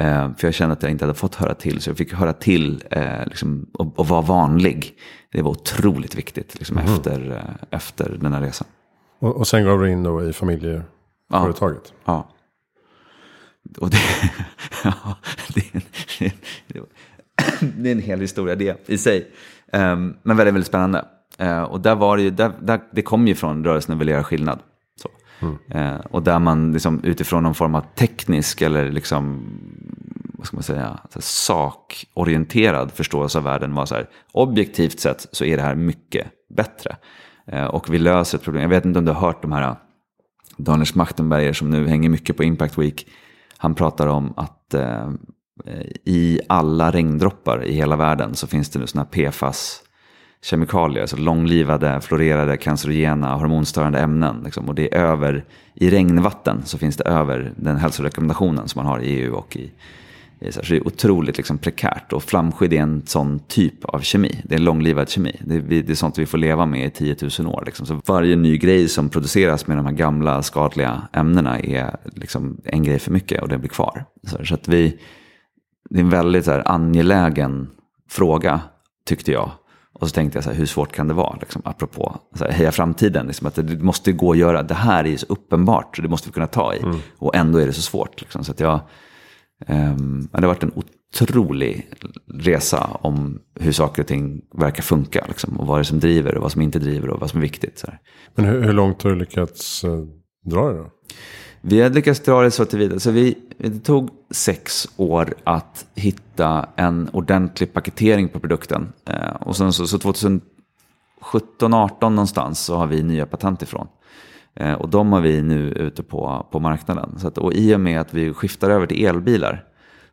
Speaker 1: Eh, för jag kände att jag inte hade fått höra till, så jag fick höra till eh, liksom, och, och vara vanlig. Det var otroligt viktigt liksom, efter, eh, efter den här resan.
Speaker 2: Och, och sen gav du in då i familjeföretaget.
Speaker 1: Ja. Och det, ja, det, det, det, är en hel historia det i sig. Um, men väldigt, väldigt spännande. Och där var det ju, där, där, det kom ju från rörelsen att vilja göra skillnad. Så. Och där man liksom, utifrån någon form av teknisk eller liksom, vad ska man säga, så sakorienterad förståelse av världen var så här, objektivt sett så är det här mycket bättre. Eh, och vi löser ett problem. Jag vet inte om du har hört de här eh, Daniel Schmachtenberger som nu hänger mycket på Impact Week. Han pratar om att eh, i alla regndroppar i hela världen så finns det nu sådana PFAS kemikalier, alltså långlivade, florerade, cancerogena, hormonstörande ämnen. Liksom. Och det är över, i regnvatten så finns det över den hälsorekommendationen som man har i EU och i, i så, här, så det är otroligt liksom, prekärt. Och flamskydd är en sån typ av kemi. Det är en långlivad kemi. Det är, vi- det är sånt vi får leva med i 10 000 år. Liksom. Så varje ny grej som produceras med de här gamla skadliga ämnena är liksom en grej för mycket och det blir kvar. Så, så att vi, det är en väldigt så här, angelägen fråga, tyckte jag. Och så tänkte jag så här, hur svårt kan det vara? Liksom, apropå så här, heja framtiden. Liksom, att det måste gå att göra, det här är ju så uppenbart, så det måste vi kunna ta i. Och ändå är det så svårt. Liksom, så att jag, ehm, det har varit en otrolig resa om hur saker och ting verkar funka. Liksom, och vad det är som driver och vad som inte driver och vad som är viktigt.
Speaker 2: Men hur, hur långt har du lyckats eh, dra det då?
Speaker 1: Vi hade lyckats dra det så tillvida. Så vi, det tog sex år att hitta en ordentlig paketering på produkten. Eh, och sen så, så 2017, 18 någonstans så har vi nya patent ifrån. Eh, och de har vi nu ute på, på marknaden. Så att, och i och med att vi skiftar över till elbilar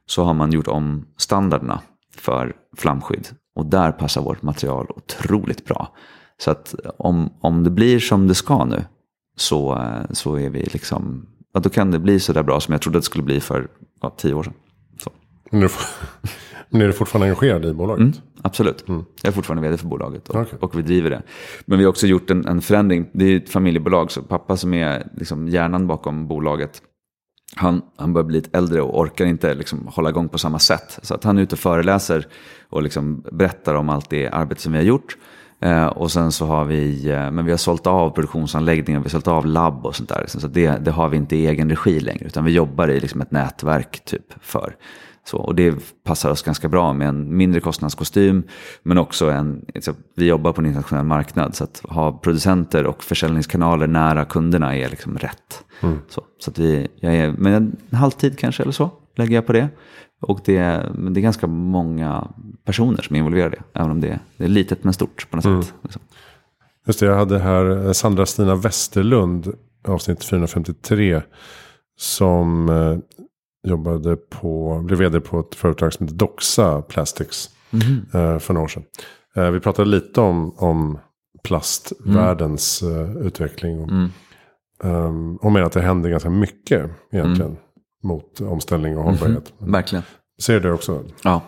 Speaker 1: så har man gjort om standarderna för flamskydd. Och där passar vårt material otroligt bra. Så att om, om det blir som det ska nu så, eh, så är vi liksom, ja, då kan det bli så där bra som jag trodde att det skulle bli för ja, tio år sedan. Så.
Speaker 2: Men, är du, men är du fortfarande engagerad i bolaget?
Speaker 1: Mm, absolut. Mm. Jag är fortfarande vd för bolaget och, okay. och vi driver det. Men vi har också gjort en, en förändring. Det är ett familjebolag, så pappa som är liksom hjärnan bakom bolaget han, han börjar bli lite äldre och orkar inte liksom hålla igång på samma sätt. Så att han är ute och föreläser och liksom berättar om allt det arbete som vi har gjort. Eh, och sen så har vi, eh, men vi har sålt av produktionsanläggningar, vi har sålt av labb och sånt där. Så det, det har vi inte i egen regi längre, utan vi jobbar i liksom ett nätverk typ för. Så, och det passar oss ganska bra med en mindre kostnadskostym. Men också en, alltså, vi jobbar på en internationell marknad. Så att ha producenter och försäljningskanaler nära kunderna är liksom rätt. Mm. Så, så att vi, jag är, men en halvtid kanske eller så lägger jag på det. Och det, men det är ganska många personer som är involverade. Även om det, är, det är litet men stort på något mm. sätt. Liksom.
Speaker 2: Just det, jag hade här Sandra Stina Westerlund, avsnitt 453. Som eh, jobbade på, blev vd på ett företag som heter Doxa Plastics. Mm. för några år sedan. Eh, vi pratade lite om, om plastvärldens mm. utveckling. Och, mm. um, och med att det händer ganska mycket egentligen. Mm. Mot omställning och hållbarhet.
Speaker 1: Mm. Verkligen.
Speaker 2: Ser du det också?
Speaker 1: Ja,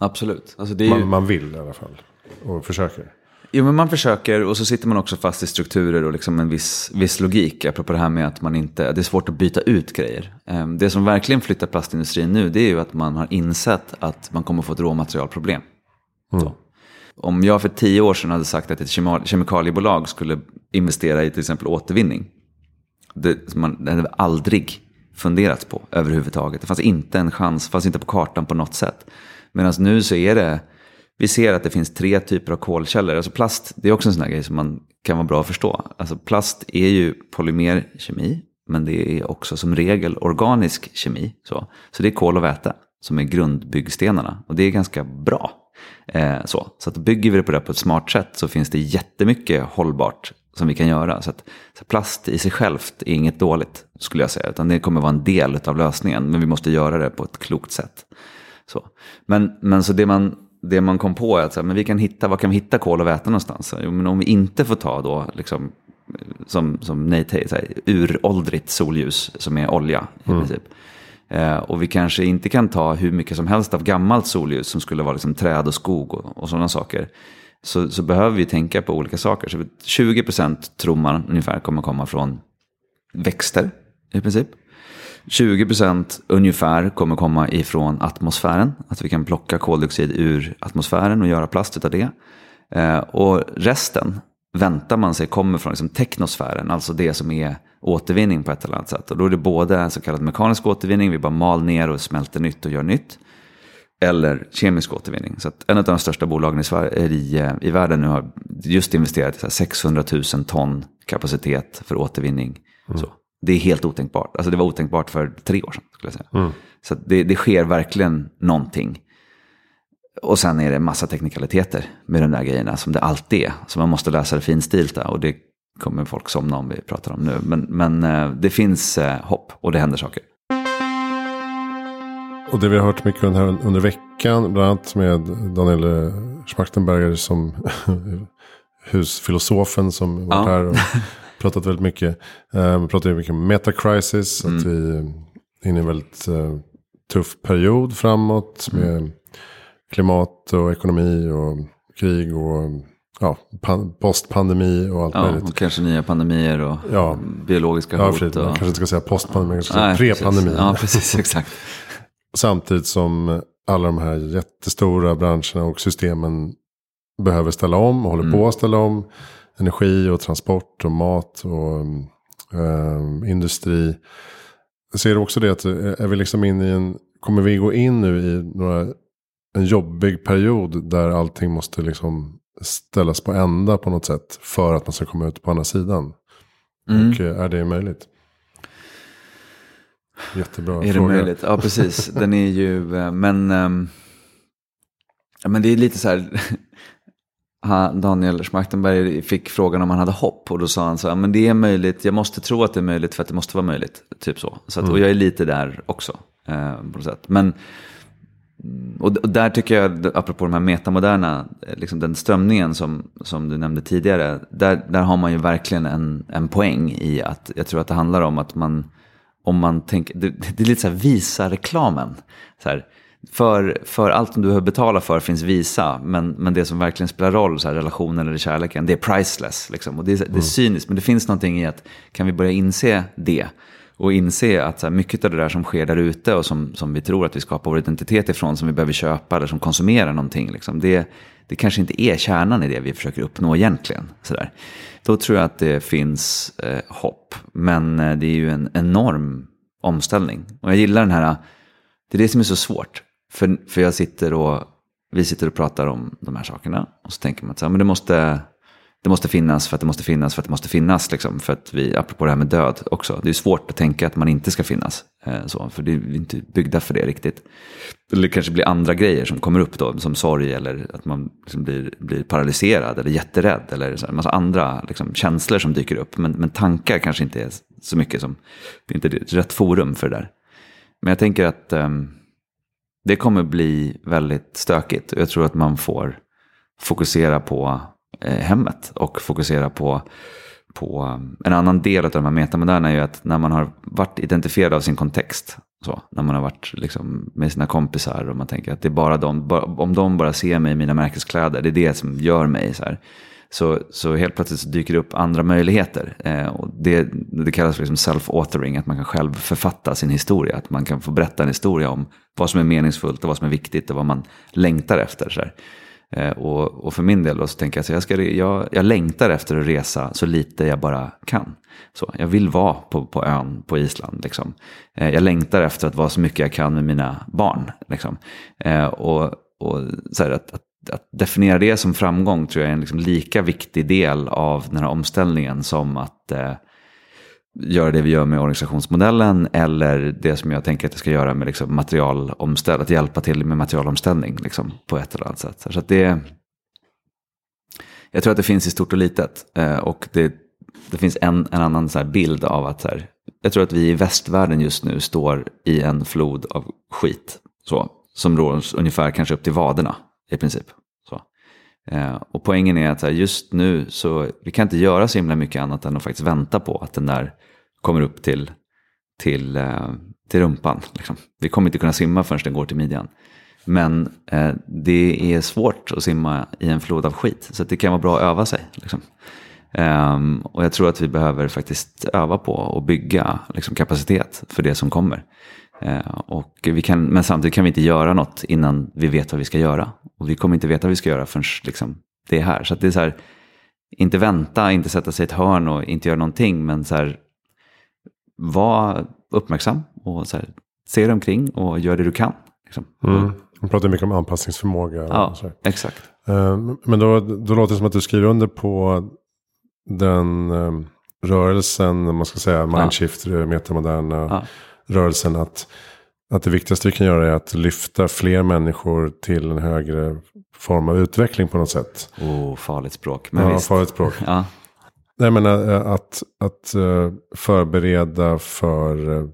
Speaker 1: absolut.
Speaker 2: Alltså ju... man, man vill i alla fall. Och försöker.
Speaker 1: Jo, men man försöker och så sitter man också fast i strukturer och liksom en viss, viss logik. Apropå det här med att man inte, det är svårt att byta ut grejer. Ehm, det som verkligen flyttar plastindustrin nu det är ju att man har insett att man kommer få ett råmaterialproblem. Mm. Om jag för tio år sedan hade sagt att ett kemikaliebolag skulle investera i till exempel återvinning. Det, man, det hade aldrig funderats på överhuvudtaget. Det fanns inte en chans, fanns inte på kartan på något sätt. Medan nu så är det vi ser att det finns tre typer av kolkällor. Alltså plast, det är också en sån här grej som man kan vara bra att förstå. Alltså plast är ju polymerkemi, men det är också som regel organisk kemi. Så, så det är kol och väte som är grundbyggstenarna. Och det är ganska bra. Eh, så så att bygger vi det på det på ett smart sätt så finns det jättemycket hållbart som vi kan göra. Så, att, så plast i sig självt är inget dåligt skulle jag säga. Utan det kommer vara en del av lösningen. Men vi måste göra det på ett klokt sätt. Så. Men, men så det man det man kom på är att så här, men vi kan hitta, var kan vi hitta kol och väte någonstans? Jo, men om vi inte får ta då, liksom, som, som så här, uråldrigt solljus som är olja i mm. princip. Eh, och vi kanske inte kan ta hur mycket som helst av gammalt solljus som skulle vara liksom träd och skog och, och sådana saker. Så, så behöver vi tänka på olika saker. Så 20% tror man ungefär kommer komma från växter i princip. 20% ungefär kommer komma ifrån atmosfären. Att vi kan plocka koldioxid ur atmosfären och göra plast av det. Eh, och resten väntar man sig kommer från liksom teknosfären, alltså det som är återvinning på ett eller annat sätt. Och då är det både så kallad mekanisk återvinning, vi bara mal ner och smälter nytt och gör nytt. Eller kemisk återvinning. Så att en av de största bolagen i, Sverige, i, eh, i världen nu har just investerat i 600 000 ton kapacitet för återvinning. Mm. Så. Det är helt otänkbart. Alltså det var otänkbart för tre år sedan. Skulle jag säga. Mm. Så det, det sker verkligen någonting. Och sen är det massa teknikaliteter med de där grejerna som det alltid är. Så man måste läsa det finstilta och det kommer folk somna om vi pratar om nu. Men, men eh, det finns eh, hopp och det händer saker.
Speaker 2: Och det vi har hört mycket under, under veckan, bland annat med Daniel eh, Schmachtenberger som husfilosofen som ja. här. Och pratat väldigt mycket. Uh, vi pratar mycket om metacrisis. Mm. Att vi är inne i en väldigt uh, tuff period framåt. Mm. Med klimat och ekonomi och krig och ja, postpandemi och allt ja, möjligt.
Speaker 1: Och kanske nya pandemier och ja. biologiska hot. Ja,
Speaker 2: frid, och... Man kanske inte ska säga postpandemi, kanske ska säga prepandemi.
Speaker 1: Ja, precis, exakt.
Speaker 2: Samtidigt som alla de här jättestora branscherna och systemen behöver ställa om och håller mm. på att ställa om energi och transport och mat och eh, industri. Ser du också det att eh, är vi liksom inne i en, kommer vi gå in nu i några, en jobbig period där allting måste liksom ställas på ända på något sätt för att man ska komma ut på andra sidan? Mm. Och eh, är det möjligt? Jättebra
Speaker 1: Är
Speaker 2: fråga.
Speaker 1: det möjligt? Ja, precis. Den är ju, eh, men, ehm, men det är lite så här, han- Daniel Schmachtenberg fick frågan om han hade hopp och då sa han så här, men det är möjligt, jag måste tro att det är möjligt för att det måste vara möjligt. Typ så. så att, Och jag är lite där också. Eh, på något sätt. Men, mm, och, och där tycker jag, apropå de här metamoderna, eh, liksom den strömningen som, som du nämnde tidigare, där, där har man ju verkligen en, en poäng i att jag tror att det handlar om att man, om man tänker, det, det är lite så här visa-reklamen. Så här, för, för allt som du behöver betala för finns Visa, men, men det som verkligen spelar roll, så här, relationen eller kärleken, det är priceless. Liksom. Och det, är, det är cyniskt, men det finns någonting i att kan vi börja inse det? Och inse att så här, mycket av det där som sker där ute och som, som vi tror att vi skapar vår identitet ifrån, som vi behöver köpa eller som konsumerar någonting, liksom, det, det kanske inte är kärnan i det vi försöker uppnå egentligen. Så där. Då tror jag att det finns eh, hopp, men eh, det är ju en enorm omställning. Och jag gillar den här, det är det som är så svårt. För, för jag sitter och, vi sitter och pratar om de här sakerna. Och så tänker man att så här, men det måste, det måste finnas för att det måste finnas för att det måste finnas. Liksom, för att vi, apropå det här med död också, det är svårt att tänka att man inte ska finnas. Eh, så, för det är inte byggda för det riktigt. Eller det kanske blir andra grejer som kommer upp då, som sorg eller att man liksom blir, blir paralyserad eller jätterädd. Eller så här, en massa andra liksom, känslor som dyker upp. Men, men tankar kanske inte är så mycket som, det är inte rätt forum för det där. Men jag tänker att ehm, det kommer bli väldigt stökigt. Och jag tror att man får fokusera på eh, hemmet och fokusera på, på eh, en annan del av de här metamoderna är ju att när man har varit identifierad av sin kontext, så, när man har varit liksom, med sina kompisar och man tänker att det är bara de, bara, om de bara ser mig i mina märkeskläder, det är det som gör mig så här. Så, så helt plötsligt så dyker det upp andra möjligheter. Eh, och det, det kallas för liksom self-authoring, att man kan själv författa sin historia. Att man kan få berätta en historia om vad som är meningsfullt och vad som är viktigt och vad man längtar efter. Så här. Eh, och, och för min del då så tänker jag så jag, ska, jag, jag längtar efter att resa så lite jag bara kan. Så, jag vill vara på, på ön på Island. Liksom. Eh, jag längtar efter att vara så mycket jag kan med mina barn. Liksom. Eh, och och så här, att, att, att definiera det som framgång tror jag är en liksom lika viktig del av den här omställningen som att eh, göra det vi gör med organisationsmodellen eller det som jag tänker att jag ska göra med liksom materialomställning, att hjälpa till med materialomställning liksom, på ett eller annat sätt. Så att det, jag tror att det finns i stort och litet. Eh, och det, det finns en, en annan så här bild av att så här, jag tror att vi i västvärlden just nu står i en flod av skit. Så, som rår ungefär kanske upp till vaderna i princip. Så. Eh, och poängen är att här, just nu så vi kan inte göra så himla mycket annat än att faktiskt vänta på att den där kommer upp till, till, eh, till rumpan. Liksom. Vi kommer inte kunna simma förrän den går till midjan. Men eh, det är svårt att simma i en flod av skit. Så att det kan vara bra att öva sig. Liksom. Um, och jag tror att vi behöver faktiskt öva på och bygga liksom, kapacitet för det som kommer. Eh, och vi kan, men samtidigt kan vi inte göra något innan vi vet vad vi ska göra. Och vi kommer inte veta vad vi ska göra förrän liksom, det är här. Så det är så här, inte vänta, inte sätta sig i ett hörn och inte göra någonting. Men så här, var uppmärksam och så här, se dig omkring och gör det du kan. Liksom.
Speaker 2: Mm. Man pratar mycket om anpassningsförmåga.
Speaker 1: Ja, exakt.
Speaker 2: Eh, Men då, då låter det som att du skriver under på den eh, rörelsen, man ska säga, mindshift, metamoderna
Speaker 1: Ja.
Speaker 2: Rörelsen. Att, att det viktigaste vi kan göra är att lyfta fler människor till en högre form av utveckling på något sätt.
Speaker 1: Oh, farligt språk. Men
Speaker 2: ja,
Speaker 1: visst.
Speaker 2: farligt språk.
Speaker 1: Ja,
Speaker 2: Nej, men eh, att, att eh, förbereda för eh,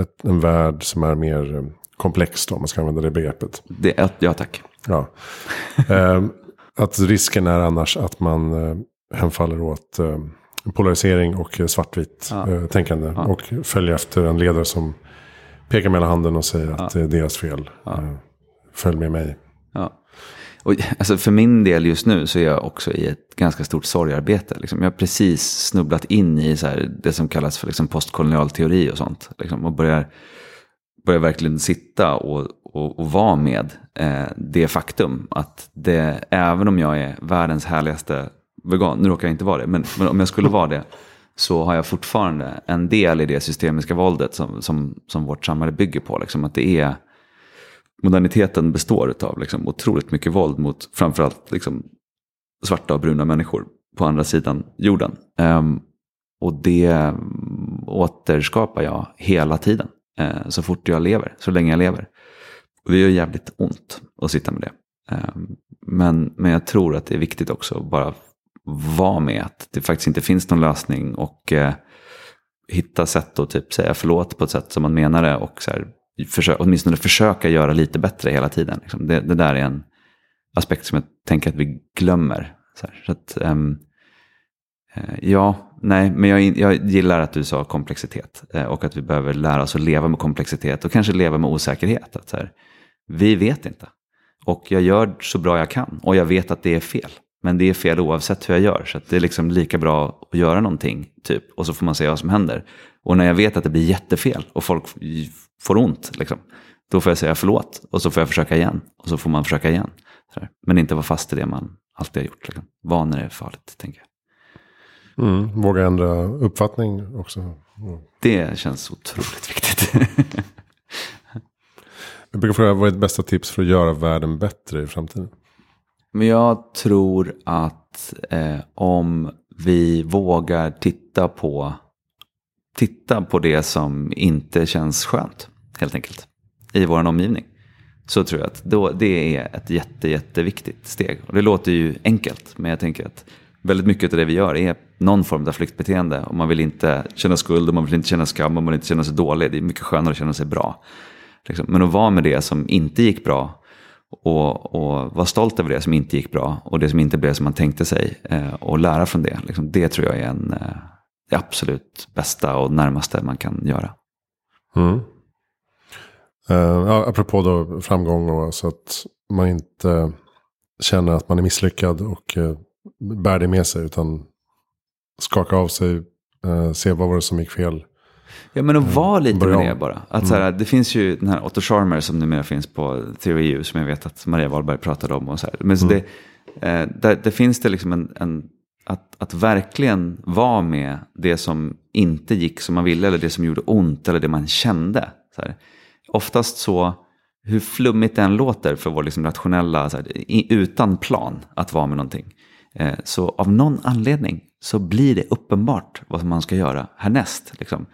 Speaker 2: ett, en värld som är mer komplex, då, om man ska använda det begreppet.
Speaker 1: det, ja, tack.
Speaker 2: Ja. Att risken är annars att man hemfaller åt polarisering och eh, svartvitt
Speaker 1: Ja.
Speaker 2: eh, tänkande. Och följer efter en ledare som pekar med hela handen och säger att det är deras fel. Eh, följ med mig.
Speaker 1: Ja. Och, alltså för min del just nu så är jag också i ett ganska stort sorgarbete. Liksom. Jag har precis snubblat in i så här, det som kallas för liksom postkolonial teori och sånt. Liksom, och börjar, börjar verkligen sitta och, och, och vara med eh, det faktum att det, även om jag är världens härligaste vegan, nu råkar jag inte vara det, men, men om jag skulle vara det, så har jag fortfarande en del i det systemiska våldet som, som, som vårt samhälle bygger på. Liksom, att det är moderniteten består av liksom, otroligt mycket våld mot framförallt liksom, svarta och bruna människor på andra sidan jorden. Um, och det mm, återskapar jag hela tiden. uh, så fort jag lever, så länge jag lever. Och det gör jävligt ont att sitta med det. Um, men, men jag tror att det är viktigt också att bara vara med att det faktiskt inte finns någon lösning och eh, hitta sätt att typ säga förlåt på ett sätt som man menar det och så här, försö åtminstone försöka göra lite bättre hela tiden. Liksom. Det, det, där är en aspekt som jag tänker att vi glömmer. Så, här, så att, um, ja, nej, men jag, jag gillar att du sa komplexitet eh, och att vi behöver lära oss att leva med komplexitet och kanske leva med osäkerhet. Att, så här, vi vet inte. Och jag gör så bra jag kan och jag vet att det är fel. Men det är fel oavsett hur jag gör. Så det är liksom lika bra att göra någonting. typ. Och så får man se vad som händer. Och när jag vet att det blir jättefel och folk får ont. Liksom, då får jag säga förlåt. Och så får jag försöka igen. Och så får man försöka igen. Men inte vara fast i det man alltid har gjort. Liksom. Vanor är farligt, tänker jag.
Speaker 2: Mm, våga ändra uppfattning också. Mm.
Speaker 1: Det känns otroligt viktigt.
Speaker 2: jag brukar fråga, vad är ditt bästa tips för att göra världen bättre i framtiden?
Speaker 1: Men jag tror att eh, om vi vågar titta på, titta på det som inte känns skönt, helt enkelt, i vår omgivning. Så tror jag att då, det är ett jätte, jätteviktigt steg. Och det låter ju enkelt, men jag tänker att väldigt mycket av det vi gör är någon form av flyktbeteende. Och man vill inte känna skuld, och man vill inte känna skam, och man vill inte känna sig dålig. Det är mycket skönare att känna sig bra. Liksom. Men att vara med det som inte gick bra och, och vara stolt över det som inte gick bra och det som inte blev som man tänkte sig eh, och lära från det. Liksom, det tror jag är en, eh, det absolut bästa och närmaste man kan göra.
Speaker 2: Mm. Uh, apropå då framgång och så att man inte känner att man är misslyckad och uh, bär det med sig utan skaka av sig, eh, uh, se vad var det som gick fel.
Speaker 1: Ja, men att vara lite med det bara. Att, mm. så här, det finns ju den här Otto Scharmer som numera finns på Theory U som jag vet att Maria Wahlberg pratade om. Och så här. Men så mm. det, eh, där, där, finns det liksom en, en att, att verkligen vara med det som inte gick som man ville eller det som gjorde ont eller det man kände. Så här. Oftast så, hur flummigt det än låter för vår liksom rationella, här, utan plan att vara med någonting. Eh, så av någon anledning så blir det uppenbart vad man ska göra härnäst. Liksom.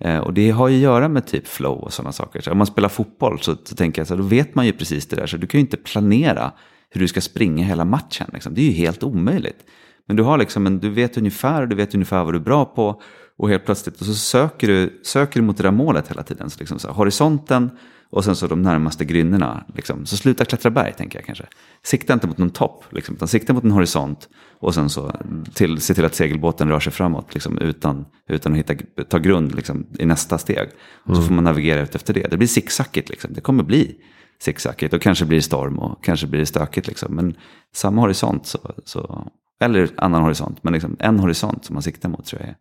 Speaker 1: Eh, och det har ju att göra med typ flow och sådana saker. Så om man spelar fotboll så, så tänker jag så här, då vet man ju precis det där. Så du kan ju inte planera hur du ska springa hela matchen. Liksom. Det är ju helt omöjligt. Men du, har liksom en, du vet ungefär, du vet ungefär vad du är bra på. Och helt plötsligt och så söker du, söker du mot det där målet hela tiden. Så liksom så här, horisonten och sen så de närmaste grynnorna. Liksom. Så sluta klättra berg tänker jag kanske. Sikta inte mot någon topp, liksom, utan sikta mot en horisont. Och sen så till, se till att segelbåten rör sig framåt liksom, utan, utan att hitta, ta grund liksom, i nästa steg. Och så mm. får man navigera ut efter det. Det blir zigzackigt, liksom. det kommer bli zigzackigt. Och kanske blir det storm och kanske blir det stökigt. Liksom. Men samma horisont, så, så, eller annan horisont, men liksom, en horisont som man siktar mot tror jag är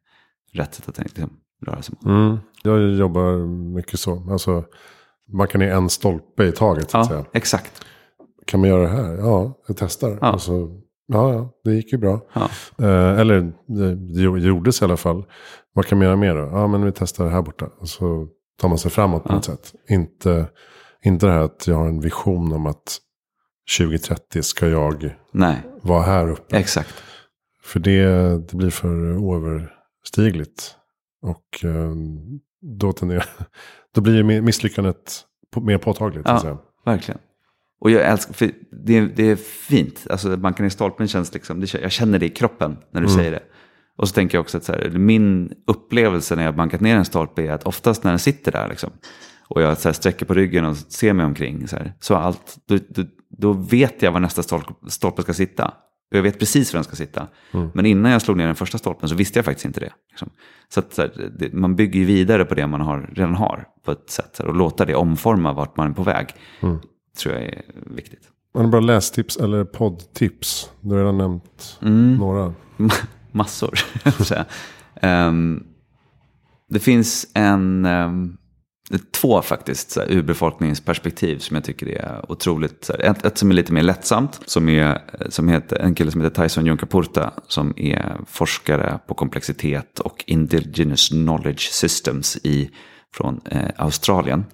Speaker 1: rätt sätt att liksom, röra sig mot.
Speaker 2: Mm. Jag jobbar mycket så. Alltså, man kan i en stolpe i taget. Så
Speaker 1: att
Speaker 2: ja, säga.
Speaker 1: exakt.
Speaker 2: Kan man göra det här? Ja, jag testar.
Speaker 1: Ja.
Speaker 2: Alltså, ja, ja, det gick ju bra.
Speaker 1: Ja.
Speaker 2: Eh, eller det, det gjordes i alla fall. Vad kan man göra mer då? Ja, men vi testar här borta. Och så tar man sig framåt på något sätt. Inte, inte det här att jag har en vision om att 2030 ska jag
Speaker 1: Nej.
Speaker 2: vara här uppe.
Speaker 1: Exakt.
Speaker 2: För det, det blir för oöverstigligt. Och eh, då tenderar då blir misslyckandet mer påtagligt.
Speaker 1: Ja, verkligen. Och jag älskar, för det, det är fint. Alltså banken i stolpen känns liksom, det, jag känner det i kroppen när du mm. säger det. Och så tänker jag också att så här, min upplevelse när jag bankat ner en stolpe är att oftast när den sitter där liksom, och jag så här, sträcker på ryggen och ser mig omkring så, här, så allt, då, då, då, vet jag var nästa stolpe ska sitta. Och jag vet precis var den ska sitta. Mm. Men innan jag slog ner den första stolpen så visste jag faktiskt inte det. Liksom. Så, att, så här, det, man bygger ju vidare på det man har, redan har på ett sätt. Här, och låta det omforma vart man är på väg. Mm. tror jag är viktigt.
Speaker 2: Har du bra lästips eller poddtips? Du har redan nämnt mm. några.
Speaker 1: Massor. um, det finns en... Um, två faktiskt, så här, urbefolkningsperspektiv som jag tycker är otroligt. Så här, ett, ett, som är lite mer lättsamt, som är som heter, en kille som heter Tyson Junkaporta, som är forskare på komplexitet och indigenous knowledge systems i, från eh, Australien.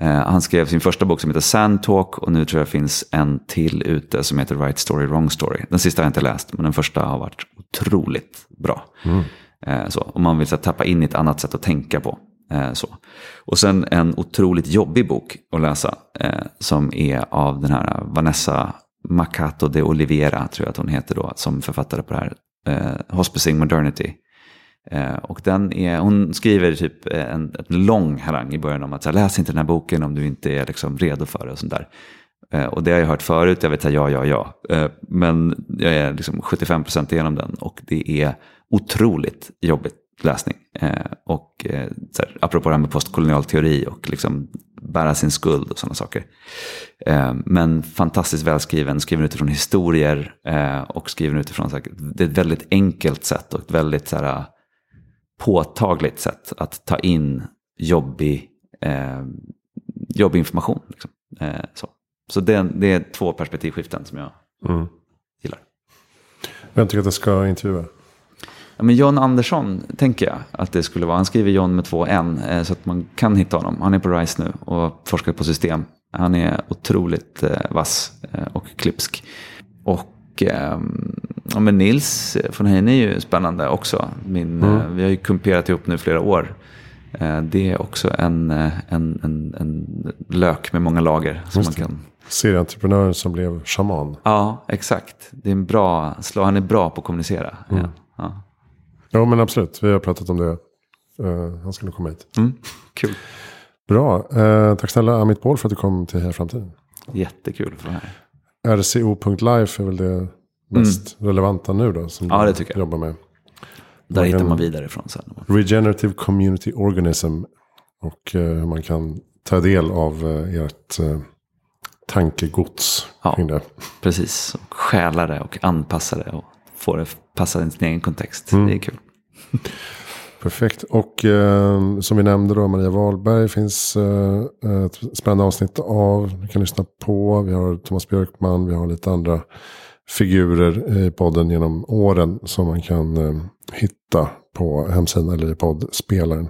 Speaker 1: Eh, han skrev sin första bok som heter Sand Talk och nu tror jag finns en till ute som heter Right Story, Wrong Story. Den sista har jag inte läst, men den första har varit otroligt bra. Mm. Eh, så, om man vill så, tappa in i ett annat sätt att tänka på. Eh, så. Och sen en otroligt jobbig bok att läsa eh, som är av den här Vanessa Macato de Oliveira, tror jag att hon heter då, som författare på det här, eh, Hospicing Modernity. Eh, och den är, hon skriver typ eh, en, en lång harang i början om att så här, läs inte den här boken om du inte är liksom redo för det och sånt där. Eh, och det har jag hört förut, jag vet att ja, ja, ja. Eh, men jag är liksom 75% igenom den och det är otroligt jobbigt läsning. Eh, och eh, så här, apropå det här med postkolonial teori och liksom bära sin skuld och sådana saker. Eh, men fantastiskt välskriven, skriven utifrån historier eh, och skriven utifrån, så här, det är ett väldigt enkelt sätt och ett väldigt så här, påtagligt sätt att ta in jobbig, eh, jobbig information. Liksom. Eh, så så det, det, är två perspektivskiften som jag mm. gillar.
Speaker 2: Vem tycker att jag ska intervjua?
Speaker 1: Ja, men John Andersson tänker jag att det skulle vara. Han skriver John med två N eh, så att man kan hitta honom. Han är på RISE nu och forskar på system. Han är otroligt eh, vass eh, och klipsk. Och eh, ja, men Nils von Heine är ju spännande också. Min, mm. vi har ju kumperat ihop nu flera år. Det är också en, en, en, en lök med många lager. Som man kan
Speaker 2: Serieentreprenören som blev shaman.
Speaker 1: Ja, exakt. Det är en bra, han är bra på att kommunicera. Mm. Ja.
Speaker 2: Ja, men absolut. Vi har pratat om det. Uh, han skulle komma hit.
Speaker 1: Mm. Kul.
Speaker 2: Bra. Uh, tack snälla Amit Paul för att du kom till Heja Framtiden.
Speaker 1: Jättekul att vara här.
Speaker 2: RCO.life är väl det mest mm. relevanta nu då? Som
Speaker 1: ja, det tycker jag.
Speaker 2: jobbar med.
Speaker 1: Där hittar man vidare ifrån sen.
Speaker 2: Regenerative Community Organism. Och uh, man kan ta del av ert tankegods
Speaker 1: ja, kring det. Precis, och stjäla det och anpassa det och få det passa i sin egen kontext. Mm. Det är kul.
Speaker 2: Perfekt. Och eh, som vi nämnde då, Maria Wahlberg finns eh, ett spännande avsnitt av. Du kan lyssna på. Vi har Thomas Björkman, vi har lite andra figurer i podden genom åren som man kan eh, hitta på hemsidan eller i poddspelaren.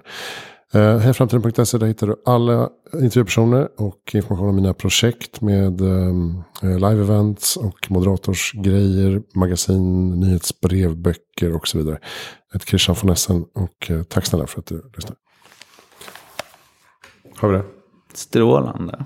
Speaker 2: Eh, Hejframtiden.se där hittar du alla intervjupersoner och information om mina projekt med ehm, eh, live-events och moderatorsgrejer, magasin, nyhetsbrev, böcker och så vidare. Jag heter Christian von Essen och eh, tack snälla för att du lyssnar. Har vi det?
Speaker 1: Strålande.